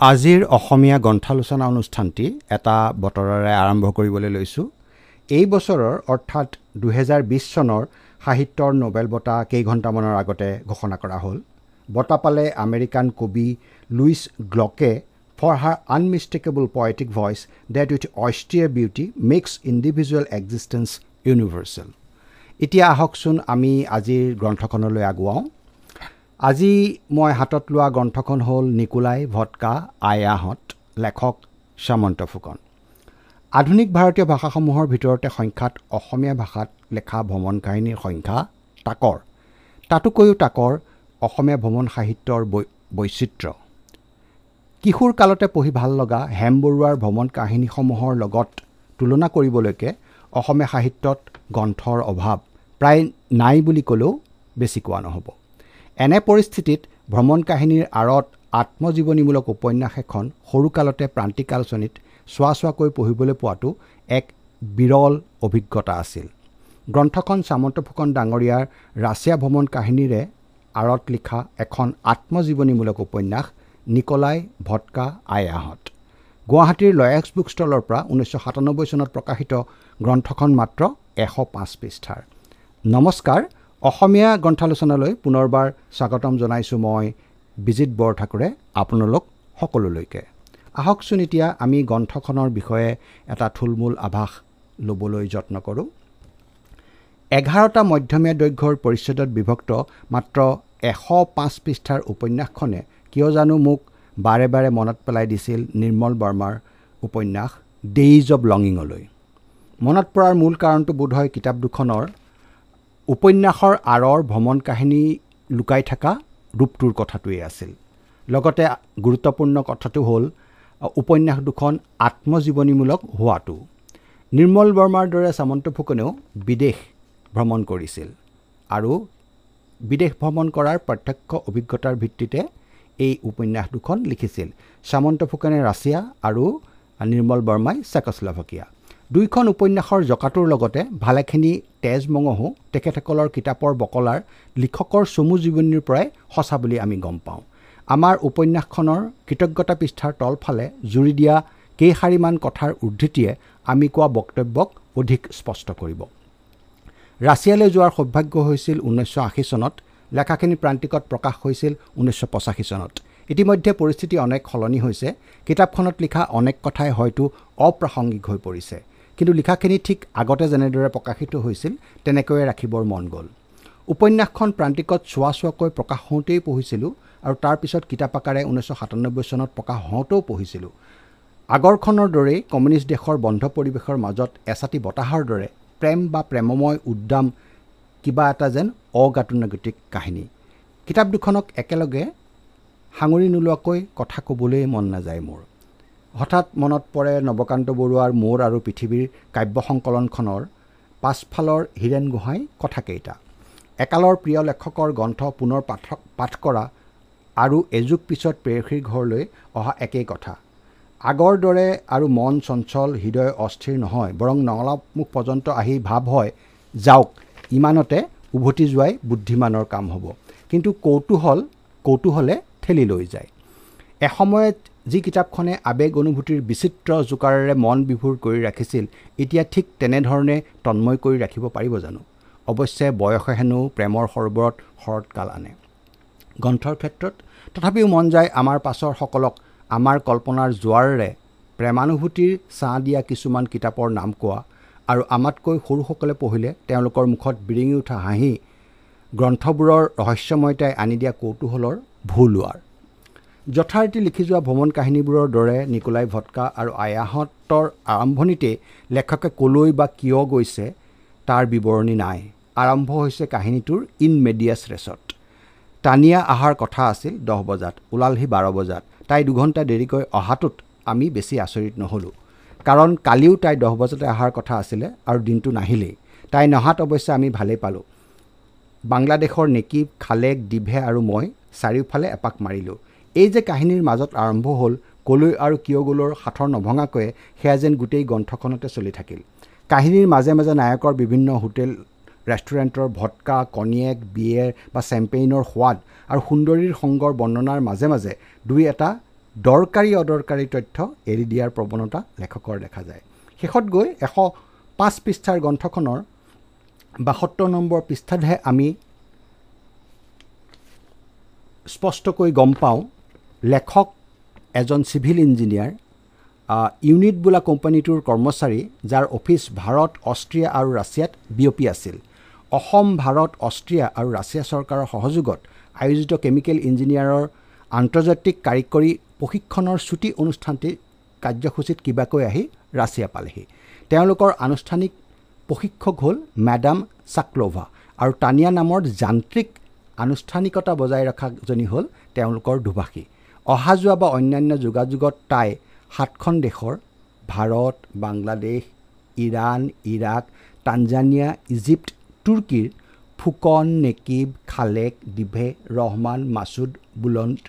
আজিৰ অসমীয়া গ্ৰন্থালোচনা অনুষ্ঠানটি এটা বতৰেৰে আৰম্ভ কৰিবলৈ লৈছোঁ। এই বছৰৰ অৰ্থাৎ দুহেজাৰ বিছ চনৰ সাহিত্যৰ নোবেল বঁটা কেইঘণ্টামানৰ আগতে ঘোষণা কৰা হ'ল। বঁটা পালে আমেৰিকান কবি Louise Gluck for her unmistakable poetic voice that with austere beauty makes individual existence universal এতিয়া আহকচোন আমি আজিৰ গ্ৰন্থখনলৈ আগুৱাওঁ। আজি মই হাতত লোৱা গ্ৰন্থখন হ'ল নিকোলাই ভটকা আয়াহঁত লেখক সামন্ত ফুকন। আধুনিক ভাৰতীয় ভাষাসমূহৰ ভিতৰতে সংখ্যাত অসমীয়া ভাষাত লেখা ভ্ৰমণ কাহিনীৰ সংখ্যা তাকৰ। তাতোকৈও তাকৰ অসমীয়া ভ্ৰমণ সাহিত্যৰ বৈ বৈচিত্ৰ্য। কিশোৰ কালতে পঢ়ি ভাল লগা হেম বৰুৱাৰ ভ্ৰমণ কাহিনীসমূহৰ লগত তুলনা কৰিবলৈকে অসমীয়া সাহিত্যত গ্ৰন্থৰ অভাৱ প্ৰায় নাই বুলি ক'লেও বেছি কোৱা নহ'ব। এনে পৰিস্থিতিত ভ্ৰমণ কাহিনীৰ আঁৰত আত্মজীৱনীমূলক উপন্যাস এখন সৰুকালতে প্ৰান্তিক আলোচনীত চোৱা চোৱাকৈ পঢ়িবলৈ পোৱাটো এক বিৰল অভিজ্ঞতা আছিল। গ্ৰন্থখন সামন্ত ফুকন ডাঙৰীয়াৰ ৰাছিয়া ভ্ৰমণ কাহিনীৰে আঁৰত লিখা এখন আত্মজীৱনীমূলক উপন্যাস নিকলাই ভটকা আয়াহঁত। গুৱাহাটীৰ লয়েক্স বুক ষ্টলৰ পৰা ঊনৈছশ সাতানব্বৈ চনত প্ৰকাশিত গ্ৰন্থখন মাত্ৰ এশ পাঁচ পৃষ্ঠাৰ। নমস্কাৰ অসমীয়া গ্ৰন্থালোচনালৈ পুনৰবাৰ স্বাগতম জনাইছোঁ মই বিজিত বৰঠাকুৰে আপোনালোক সকলোলৈকে। আহকচোন এতিয়া আমি গ্ৰন্থখনৰ বিষয়ে এটা থুলমূল আভাস ল'বলৈ যত্ন কৰোঁ। এঘাৰটা মধ্যমীয়া দৈৰ্ঘ্যৰ পৰিচ্ছেদত বিভক্ত মাত্ৰ এশ পাঁচ পৃষ্ঠাৰ উপন্যাসখনে কিয় জানো মোক বাৰে বাৰে মনত পেলাই দিছিল নিৰ্মল বৰ্মাৰ উপন্যাস ডেইজ অৱ লঙিঙলৈ মনত পৰাৰ মূল কাৰণটো বোধহয় কিতাপ দুখনৰ উপন্যাসৰ আঁৰৰ ভ্ৰমণ কাহিনী লুকাই থকা ৰূপটোৰ কথাটোৱেই আছিল। লগতে গুৰুত্বপূৰ্ণ কথাটো হ'ল উপন্যাস দুখন আত্মজীৱনীমূলক হোৱাটো। নিৰ্মল বৰ্মাৰ দৰে সামন্ত ফুকনেও বিদেশ ভ্ৰমণ কৰিছিল আৰু বিদেশ ভ্ৰমণ কৰাৰ প্ৰত্যক্ষ অভিজ্ঞতাৰ ভিত্তিতে এই উপন্যাস দুখন লিখিছিল। সামন্ত ফুকনে ৰাছিয়া আৰু নিৰ্মল বৰ্মাই চেকস্লভাকিয়া দুইখন উপন্যাসৰ জকাটোৰ লগতে ভালেখিনি তেজ মঙহো তেখেতসকলৰ কিতাপৰ বকলাৰ লিখকৰ চমু জীৱনীৰ পৰাই সঁচা বুলি আমি গম পাওঁ। আমাৰ উপন্যাসখনৰ কৃতজ্ঞতা পৃষ্ঠাৰ তলফালে জুৰি দিয়া কেইশাৰীমান কথাৰ উদ্ধৃতিয়ে আমি কোৱা বক্তব্যক অধিক স্পষ্ট কৰিব। ৰাছিয়ালৈ যোৱাৰ সৌভাগ্য হৈছিল ঊনৈছশ আশী চনত। লেখাখিনি প্ৰান্তিকত প্ৰকাশ হৈছিল ঊনৈছশ পঁচাশী চনত। ইতিমধ্যে পৰিস্থিতি অনেক সলনি হৈছে। কিতাপখনত লিখা অনেক কথাই হয়তো অপ্ৰাসংগিক হৈ পৰিছে। কিন্তু লিখাখিনি ঠিক আগতে যেনেদৰে প্ৰকাশিত হৈছিল তেনেকৈয়ে ৰাখিবৰ মন গ'ল। উপন্যাসখন প্ৰান্তিকত চোৱা চোৱাকৈ প্ৰকাশ হওঁতেই পঢ়িছিলোঁ আৰু তাৰপিছত কিতাপ আকাৰে ঊনৈছশ সাতানব্বৈ চনত প্ৰকাশ হওঁতেও পঢ়িছিলোঁ। আগৰখনৰ দৰেই কমিউনিষ্ট দেশৰ বন্ধ পৰিৱেশৰ মাজত এচাটি বতাহৰ দৰে প্ৰেম বা প্ৰেমময় উদ্যাম কিবা এটা যেন অগাতানুগতিক কাহিনী। কিতাপ দুখনক একেলগে সাঙুৰি নোলোৱাকৈ কথা ক'বলৈ মন নাযায় মোৰ। হঠাৎ মনত পৰে নৱকান্ত বৰুৱাৰ মোৰ আৰু পৃথিৱীৰ কাব্য সংকলনখনৰ পাছফালৰ হীৰেণ গোহাঁই কথাকেইটা। একালৰ প্ৰিয় লেখকৰ গ্ৰন্থ পুনৰ পাঠ পাঠ কৰা আৰু এযুগ পিছত প্ৰেয়সীৰ ঘৰলৈ অহা একেই কথা। আগৰ দৰে আৰু মন চঞ্চল হৃদয় অস্থিৰ নহয় বৰং নঙলামুখ পৰ্যন্ত আহি ভাৱ হয় যাওক ইমানতে উভতি যোৱাই বুদ্ধিমানৰ কাম হ'ব। কিন্তু কৌতূহল কৌতূহলে ঠেলি লৈ যায়। এসময়ত যি কিতাপখনে আৱেগ অনুভূতিৰ বিচিত্ৰ জোকাৰেৰে মন বিভোৰ কৰি ৰাখিছিল এতিয়া ঠিক তেনেধৰণে তন্ময় কৰি ৰাখিব পাৰিব জানো? অৱশ্যে বয়সে হেনো প্ৰেমৰ সৰোবৰত শৰৎকাল আনে। গ্ৰন্থৰ ক্ষেত্ৰত তথাপিও মন যায় আমাৰ পাছৰ সকলক আমাৰ কল্পনাৰ জোৱাৰেৰে প্ৰেমানুভূতিৰ ছাঁ দিয়া কিছুমান কিতাপৰ নাম কোৱা আৰু আমাতকৈ সৰুসকলে পঢ়িলে তেওঁলোকৰ মুখত বিৰিঙি উঠা হাঁহি গ্ৰন্থবোৰৰ ৰহস্যময়তাই আনি দিয়া কৌতূহলৰ ভূ লোৱাৰ যথাৰীতি লিখি যোৱা ভ্ৰমণ কাহিনীবোৰৰ দৰে নিকোলাই ভটকা আৰু আয়াহঁতৰ আৰম্ভণিতেই লেখকে ক'লৈ বা কিয় গৈছে তাৰ বিৱৰণী নাই। আৰম্ভ হৈছে কাহিনীটোৰ ইন মেডিয়াছ ৰেচত। টানিয়া অহাৰ কথা আছিল দহ বজাত ওলালহি বাৰ বজাত। তাই দুঘণ্টা দেৰিকৈ অহাটোত আমি বেছি আচৰিত নহ'লোঁ। কাৰণ কালিও তাই দহ বজাতে অহাৰ কথা আছিলে আৰু দিনটো নাহিলেই। তাই নহাত অৱশ্যে আমি ভালেই পালোঁ। বাংলাদেশৰ নেকি খালেক ডিভে আৰু মই চাৰিওফালে এপাক মাৰিলোঁ। এই যে কাহিনীৰ মাজত আৰম্ভ হ'ল কলৈ আৰু কিয় গ'লৰ সাঁথৰ নভঙাকৈয়ে সেয়া যেন গোটেই গ্ৰন্থখনতে চলি থাকিল। কাহিনীৰ মাজে মাজে নায়কৰ বিভিন্ন হোটেল ৰেষ্টুৰেণ্টৰ ভটকা কণিয়েক বিয়েৰ বা চেম্পেইনৰ সোৱাদ আৰু সুন্দৰীৰ সংগৰ বৰ্ণনাৰ মাজে মাজে দুই এটা দৰকাৰী অদৰকাৰী তথ্য এৰি দিয়াৰ প্ৰৱণতা লেখকৰ দেখা যায়। শেষত গৈ এশ পাঁচ পৃষ্ঠাৰ গ্ৰন্থখনৰ বাসত্তৰ নম্বৰ পৃষ্ঠাতহে আমি স্পষ্টকৈ গম পাওঁ লেখক এজন চিভিল ইঞ্জিনিয়াৰ ইউনিট বোলা কোম্পানীটোৰ কৰ্মচাৰী যাৰ অফিচ ভাৰত অষ্ট্ৰিয়া আৰু ৰাছিয়াত বিয়পি আছিল। অসম ভাৰত অষ্ট্ৰিয়া আৰু ৰাছিয়া চৰকাৰৰ সহযোগত আয়োজিত কেমিকেল ইঞ্জিনিয়াৰৰ আন্তৰ্জাতিক কাৰিকৰী প্ৰশিক্ষণৰ ছুটী অনুষ্ঠানটিৰ কাৰ্যসূচীত কিবাকৈ আহি ৰাছিয়া পালেহি। তেওঁলোকৰ আনুষ্ঠানিক প্ৰশিক্ষক হ'ল মেডাম চাক্লোভা আৰু টানিয়া নামৰ যান্ত্ৰিক আনুষ্ঠানিকতা বজাই ৰখাজনী হ'ল তেওঁলোকৰ দুভাষী অহা যোৱা বা অন্যান্য যোগাযোগত তাই সাতখন দেশৰ Bharat Bangladesh Iran Iraq Tanzania Egypt তুৰ্কীৰ ফুকন নেকিব খালেক ডিভে ৰহমান মাছুদ বুলণ্ট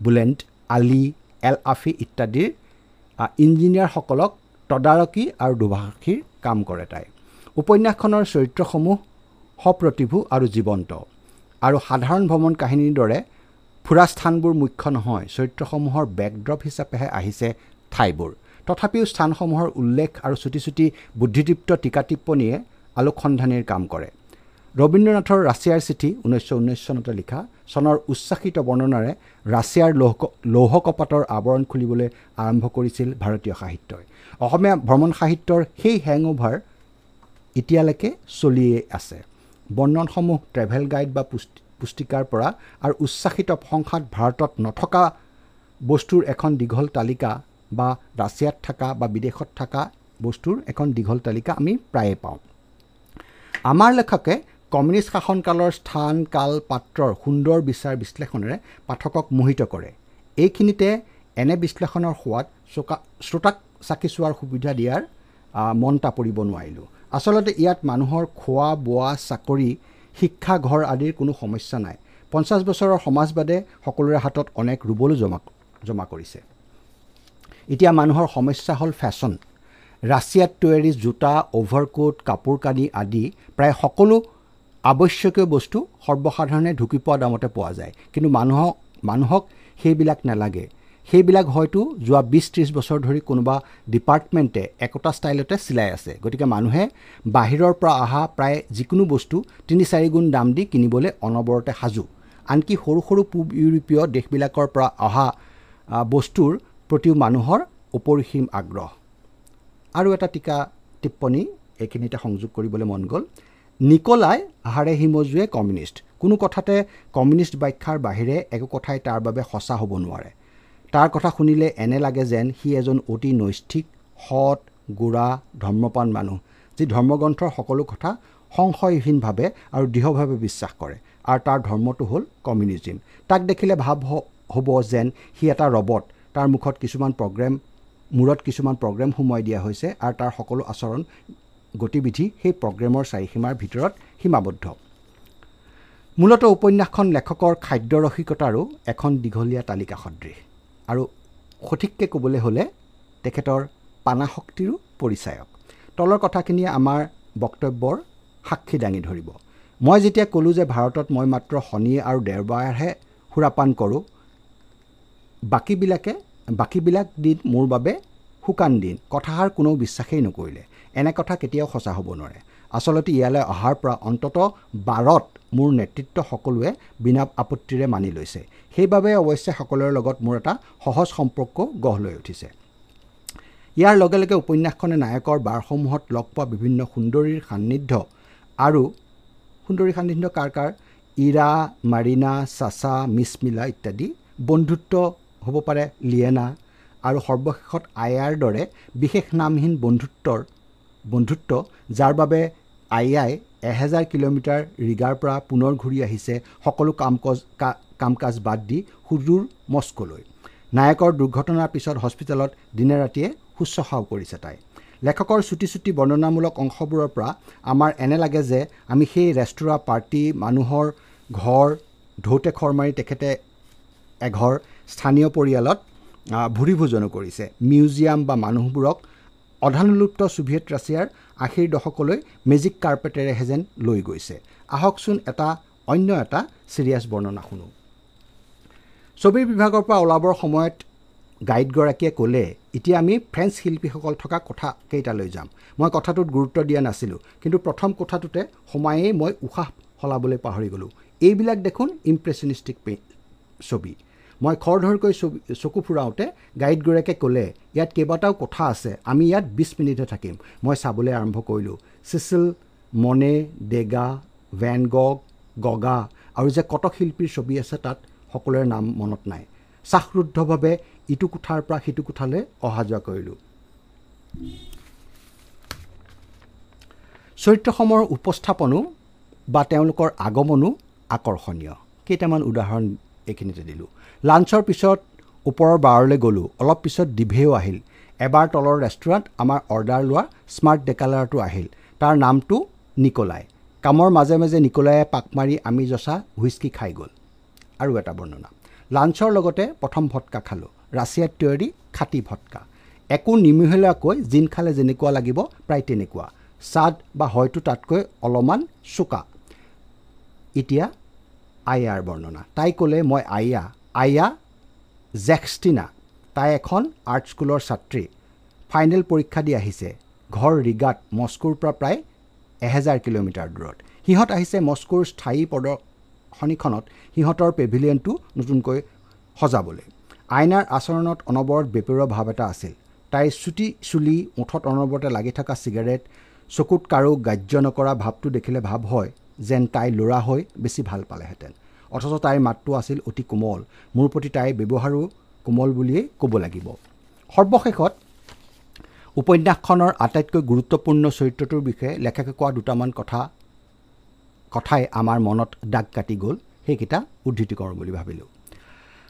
বুলেণ্ট আলী এল আফি ইত্যাদিৰ ইঞ্জিনিয়াৰসকলক তদাৰকী আৰু দুভাষীৰ কাম কৰে তাই। উপন্যাসখনৰ চৰিত্ৰসমূহ সপ্ৰতিভু আৰু জীৱন্ত। আৰু সাধাৰণ ভ্ৰমণ কাহিনীৰ দৰে ফুৰা স্থানবোৰ মুখ্য নহয় চৰিত্ৰসমূহৰ বেকড্ৰপ হিচাপেহে আহিছে ঠাইবোৰ। তথাপিও স্থানসমূহৰ উল্লেখ আৰু চুটি চুটি বুদ্ধিদীপ্ত টীকা টিপ্পনীয়ে আলোকসন্ধানীৰ কাম কৰে। ৰবীন্দ্ৰনাথৰ ৰাছিয়াৰ চিঠি ঊনৈছশ ঊনৈছ চনতে লিখা চনৰ উচ্ছ্বাসিত বৰ্ণনাৰে ৰাছিয়াৰ লৌহ লৌহ কপাতৰ আৱৰণ খুলিবলৈ আৰম্ভ কৰিছিল ভাৰতীয় সাহিত্যই। অসমীয়া ভ্ৰমণ সাহিত্যৰ সেই হেংঅভাৰ এতিয়ালৈকে চলিয়ে আছে। বৰ্ণনসমূহ ট্ৰেভেল গাইড বা পুস্তিকাৰ পৰা আৰু উচ্ছ্বাসিত প্ৰশংসাত ভাৰতত নথকা বস্তুৰ এখন দীঘল তালিকা বা ৰাছিয়াত থকা বা বিদেশত থকা বস্তুৰ এখন দীঘল তালিকা আমি প্ৰায়ে পাওঁ। আমাৰ লেখকে কমিউনিষ্ট শাসনকালৰ স্থান কাল পাত্ৰৰ সুন্দৰ বিচাৰ বিশ্লেষণেৰে পাঠকক মোহিত কৰে। এইখিনিতে এনে বিশ্লেষণৰ সোৱাদ চোকা শ্ৰোতাক চাকি চোৱাৰ সুবিধা দিয়াৰ মন পৰিব নোৱাৰিলোঁ। আচলতে ইয়াত মানুহৰ খোৱা বোৱা চাকৰি শিক্ষা ঘৰ আদিৰ কোনো সমস্যা নাই। পঞ্চাছ বছৰৰ সমাজবাদে সকলোৰে হাতত অনেক ৰুবলো জমা জমা কৰিছে। এতিয়া মানুহৰ সমস্যা হ'ল ফেশ্বন ৰাছিয়াত তৈয়াৰী জোতা অভাৰকোট কাপোৰ কানি আদি প্ৰায় সকলো আৱশ্যকীয় বস্তু সৰ্বসাধাৰণে ঢুকি পোৱা দামতে পোৱা যায়। কিন্তু মানুহক মানুহক সেইবিলাক নালাগে। সেইবিলাক হয়তো যোৱা বিছ ত্ৰিছ বছৰ ধৰি কোনোবা ডিপাৰ্টমেণ্টে একোটা ষ্টাইলতে চিলাই আছে। গতিকে মানুহে বাহিৰৰ পৰা অহা প্ৰায় যিকোনো বস্তু তিনি চাৰি গুণ দাম দি কিনিবলৈ অনবৰতে সাজু। আনকি সৰু সৰু পূব ইউৰোপীয় দেশবিলাকৰ পৰা অহা বস্তুৰ প্ৰতিও মানুহৰ অপৰিসীম আগ্ৰহ। আৰু এটা টীকা টিপ্পনী এইখিনিতে সংযোগ কৰিবলৈ মন গ'ল। নিকলাই হাড়ে হিমজুৱে কমিউনিষ্ট। কোনো কথাতে কমিউনিষ্ট ব্যাখ্যাৰ বাহিৰে একো কথাই তাৰ বাবে সঁচা হ'ব নোৱাৰে। তাৰ কথা শুনিলে এনে লাগে যেন সি এজন অতি নৈষ্ঠিক সৎ গোড়া ধৰ্মপান মানুহ যি ধৰ্মগ্ৰন্থৰ সকলো কথা সংশয়হীনভাৱে আৰু দৃঢ়ভাৱে বিশ্বাস কৰে। আৰু তাৰ ধৰ্মটো হ'ল কমিউনিজিম। তাক দেখিলে ভাৱ হ'ব যেন সি এটা ৰবট। তাৰ মুখত কিছুমান প্ৰগ্ৰেম মূৰত কিছুমান প্ৰগ্ৰেম সোমোৱাই দিয়া হৈছে আৰু তাৰ সকলো আচৰণ গতিবিধি সেই প্ৰগ্ৰেমৰ চাৰিসীমাৰ ভিতৰত সীমাবদ্ধ। মূলতঃ উপন্যাসখন লেখকৰ খাদ্য ৰসিকতাৰো এখন দীঘলীয়া তালিকা সদৃশ আৰু সঠিককৈ ক'বলৈ হ'লে তেখেতৰ পানাশক্তিৰো পৰিচায়ক। তলৰ কথাখিনিয়ে আমাৰ বক্তব্যৰ সাক্ষী দাঙি ধৰিব। মই যেতিয়া ক'লোঁ যে ভাৰতত মই মাত্ৰ শনি আৰু দেওবাৰহে সুৰাপান কৰোঁ বাকীবিলাকে বাকীবিলাক দিন মোৰ বাবে শুকান দিন কথাষাৰ কোনেও বিশ্বাসেই নকৰিলে। এনে কথা কেতিয়াও সঁচা হ'ব নোৱাৰে। আচলতে ইয়ালৈ অহাৰ পৰা অন্তত বাৰত মোৰ নেতৃত্ব সকলোৱে বিনা আপত্তিৰে মানি লৈছে। সেইবাবে অৱশ্যে সকলোৰে লগত মোৰ এটা সহজ সম্পৰ্ক গঢ় লৈ উঠিছে। ইয়াৰ লগে লগে উপন্যাসখনে নায়কৰ বাৰসমূহত লগ পোৱা বিভিন্ন সুন্দৰীৰ সান্নিধ্য আৰু সুন্দৰী সান্নিধ্য কাৰ কাৰ? ইৰা মাৰিনা চাচা মিছমিলা ইত্যাদি বন্ধুত্ব হ'ব পাৰে লিয়েনা আৰু সৰ্বশেষত আয়াৰ দৰে বিশেষ নামহীন বন্ধুত্বৰ বন্ধুত্ব যাৰ বাবে আয়াই এহেজাৰ কিলোমিটাৰ ৰিগাৰ পৰা পুনৰ ঘূৰি আহিছে সকলো কাম কাজ কাম কাজ বাদ দি সুদূৰ মস্কোলৈ। নায়কৰ দুৰ্ঘটনাৰ পিছত হস্পিটেলত দিনে ৰাতিয়ে শুশ্ৰূষাও কৰিছে তাই। লেখকৰ চুটি চুটি বৰ্ণনামূলক অংশবোৰৰ পৰা আমাৰ এনে লাগে যে আমি সেই ৰেষ্টুৰা পাৰ্টি মানুহৰ ঘৰ ঢৌতে খৰ মাৰি তেখেতে এঘৰ স্থানীয় পৰিয়ালত ভূৰি ভোজনো কৰিছে। মিউজিয়াম বা মানুহবোৰক অধানুলুপ্ত ছোভিয়েট ৰাছিয়াৰ আশীৰ দশকলৈ মেজিক কাৰ্পেটেৰেহে যেন লৈ গৈছে। আহকচোন এটা অন্য এটা ছিৰিয়াছ বৰ্ণনা শুনো। ছবিৰ বিভাগৰ পৰা ওলাবৰ সময়ত গাইডগৰাকীয়ে ক'লে এতিয়া আমি ফ্ৰেঞ্চ শিল্পীসকল থকা কোঠা কেইটালৈ যাম। মই কথাটোত গুৰুত্ব দিয়া নাছিলোঁ কিন্তু প্ৰথম কোঠাটোতে সোমায়েই মই উশাহ সলাবলৈ পাহৰি গ'লোঁ। এইবিলাক দেখোন ইম্প্ৰেছনিষ্টিক ছবি। মই খৰধৰকৈ ছবি চকু ফুৰাওঁতে গাইডগৰাকীয়ে ক'লে ইয়াত কেইবাটাও কোঠা আছে আমি ইয়াত বিছ মিনিটহে থাকিম। মই চাবলৈ আৰম্ভ কৰিলোঁ। চিচিল মনে ডেগা ভেন গগ আৰু যে কটক শিল্পীৰ ছবি আছে তাত সকলোৰে নাম মনত নাই। শ্বাসৰুদ্ধভাৱে ইটো কোঠাৰ পৰা সিটো কোঠালৈ অহা যোৱা কৰিলোঁ। চৰিত্ৰসমূহৰ উপস্থাপনো বা তেওঁলোকৰ আগমনো আকৰ্ষণীয়। কেইটামান উদাহৰণ এইখিনিতে দিলোঁ। লাঞ্চৰ পিছত ওপৰৰ বাৰলৈ গ'লোঁ। অলপ পিছত ডিভেও আহিল। এবাৰ তলৰ ৰেষ্টুৰেণ্ট আমাৰ অৰ্ডাৰ লোৱা স্মাৰ্ট ডেকালাৰটো আহিল। তাৰ নামটো নিকলাই। কামৰ মাজে মাজে নিকলায়ে পাক মাৰি আমি জচা হুইস্কি খাই গ'ল। আৰু এটা বৰ্ণনা। লাঞ্চৰ লগতে প্ৰথম ভটকা খালোঁ। ৰাছিয়াত তৈয়াৰী খাটি ভটকা। একো নিমিহলীয়াকৈ জিন খালে যেনেকুৱা লাগিব প্ৰায় তেনেকুৱা। ছাদ বা হয়তো তাতকৈ অলপমান চোকা। এতিয়া আয়াৰ বৰ্ণনা। তাই ক'লে মই আয়া আয়া জেক্সটিনা। তাই এখন আৰ্ট স্কুলৰ ছাত্ৰী। ফাইনেল পৰীক্ষা দি আহিছে। ঘৰ ৰিগাত মস্কোৰ পৰা প্ৰায় এহেজাৰ কিলোমিটাৰ দূৰত। সিহঁত আহিছে মস্কোৰ স্থায়ী প্ৰদৰ্শনীখনত সিহঁতৰ পেভিলিয়নটো নতুনকৈ সজাবলৈ। আইনাৰ আচৰণত অনবৰত বেপেৰুৱা ভাৱ এটা আছিল। তাইৰ চুটি চুলি মুঠত অনবৰতে লাগি থকা চিগাৰেট চকুত কাৰো গ্ৰাহ্য নকৰা ভাৱটো দেখিলে ভাৱ হয়। যেন তাই ল'ৰা হৈ বেছি ভাল পালেহেঁতেন। অথচ তাইৰ মাতটো আছিল অতি কোমল। মোৰ প্ৰতি তাইৰ ব্যৱহাৰো কোমল বুলিয়েই ক'ব লাগিব। সৰ্বশেষত উপন্যাসখনৰ আটাইতকৈ গুৰুত্বপূৰ্ণ চৰিত্ৰটোৰ বিষয়ে লেখকে কোৱা দুটামান কথা কথাই আমাৰ মনত দাগ কাটি গ'ল সেইকেইটা উদ্ধৃতি কৰোঁ বুলি ভাবিলোঁ।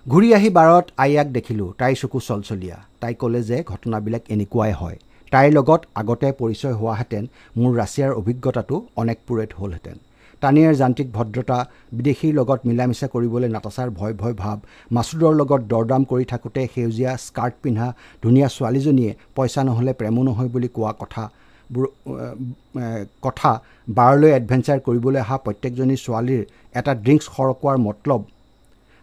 ঘূৰি আহি বাৰত আইয়াক দেখিলোঁ তাইৰ চকু চলচলীয়া। তাই ক'লে যে ঘটনাবিলাক এনেকুৱাই হয়। তাইৰ লগত আগতে পৰিচয় হোৱাহেঁতেন মোৰ ৰাছিয়াৰ অভিজ্ঞতাটো অনেক পুৰেত হ'লহেঁতেন। টানিয়াৰ যান্ত্ৰিক ভদ্ৰতা বিদেশীৰ লগত মিলা মিছা কৰিবলৈ নাটাচাৰ ভয় ভয় ভাৱ মাছুদৰ লগত দৰদাম কৰি থাকোঁতে সেউজীয়া স্কাৰ্ট পিন্ধা ধুনীয়া ছোৱালীজনীয়ে পইচা নহ'লে প্ৰেমো নহয় বুলি কোৱা কথা কথা বাৰলৈ এডভেঞ্চাৰ কৰিবলৈ অহা প্ৰত্যেকজনী ছোৱালীৰ এটা ড্ৰিংকছ সৰকোৱাৰ মতলব।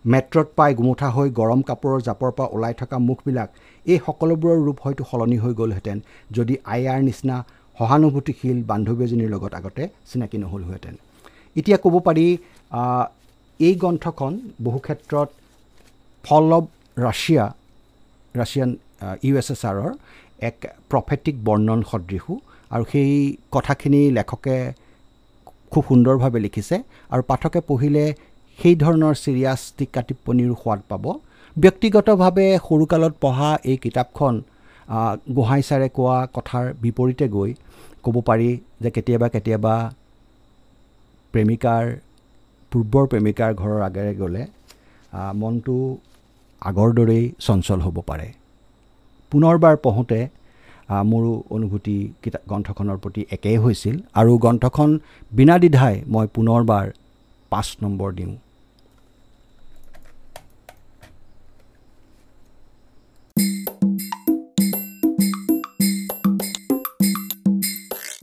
মেট্ৰত পাই গুমুঠা হৈ গৰম কাপোৰৰ জাপৰ পৰা ওলাই থকা মুখবিলাক এই সকলোবোৰৰ ৰূপ হয়তো সলনি হৈ গ'লহেঁতেন যদি আয়াৰ নিচিনা সহানুভূতিশীল বান্ধৱী এজনীৰ লগত আগতে চিনাকি নহ'লহেঁতেন। এতিয়া ক'ব পাৰি এই গ্ৰন্থখন বহু ক্ষেত্ৰত fall of Russia Russian U S S আৰৰ এক প্ৰফেটিক বৰ্ণন সদৃশো আৰু সেই কথাখিনি লেখকে খুব সুন্দৰভাৱে লিখিছে আৰু পাঠকে পঢ়িলে সেই ধৰণৰ চিৰিয়াছ টিকা টিপ্পনীৰো সোৱাদ পাব। ব্যক্তিগতভাৱে সৰুকালত পঢ়া এই কিতাপখন গোহাঁই ছাৰে কোৱা কথাৰ বিপৰীতে গৈ ক'ব পাৰি যে কেতিয়াবা কেতিয়াবা প্ৰেমিকাৰ পূৰ্বৰ প্ৰেমিকাৰ ঘৰৰ আগেৰে গ'লে মনটো আগৰ দৰেই চঞ্চল হ'ব পাৰে। পুনৰবাৰ পঢ়োঁতে মোৰো অনুভূতি কিতাপ গ্ৰন্থখনৰ প্ৰতি একেই হৈছিল আৰু গ্ৰন্থখন বিনা দ্বিধাই মই পুনৰবাৰ পাঁচ নম্বৰ দিওঁ।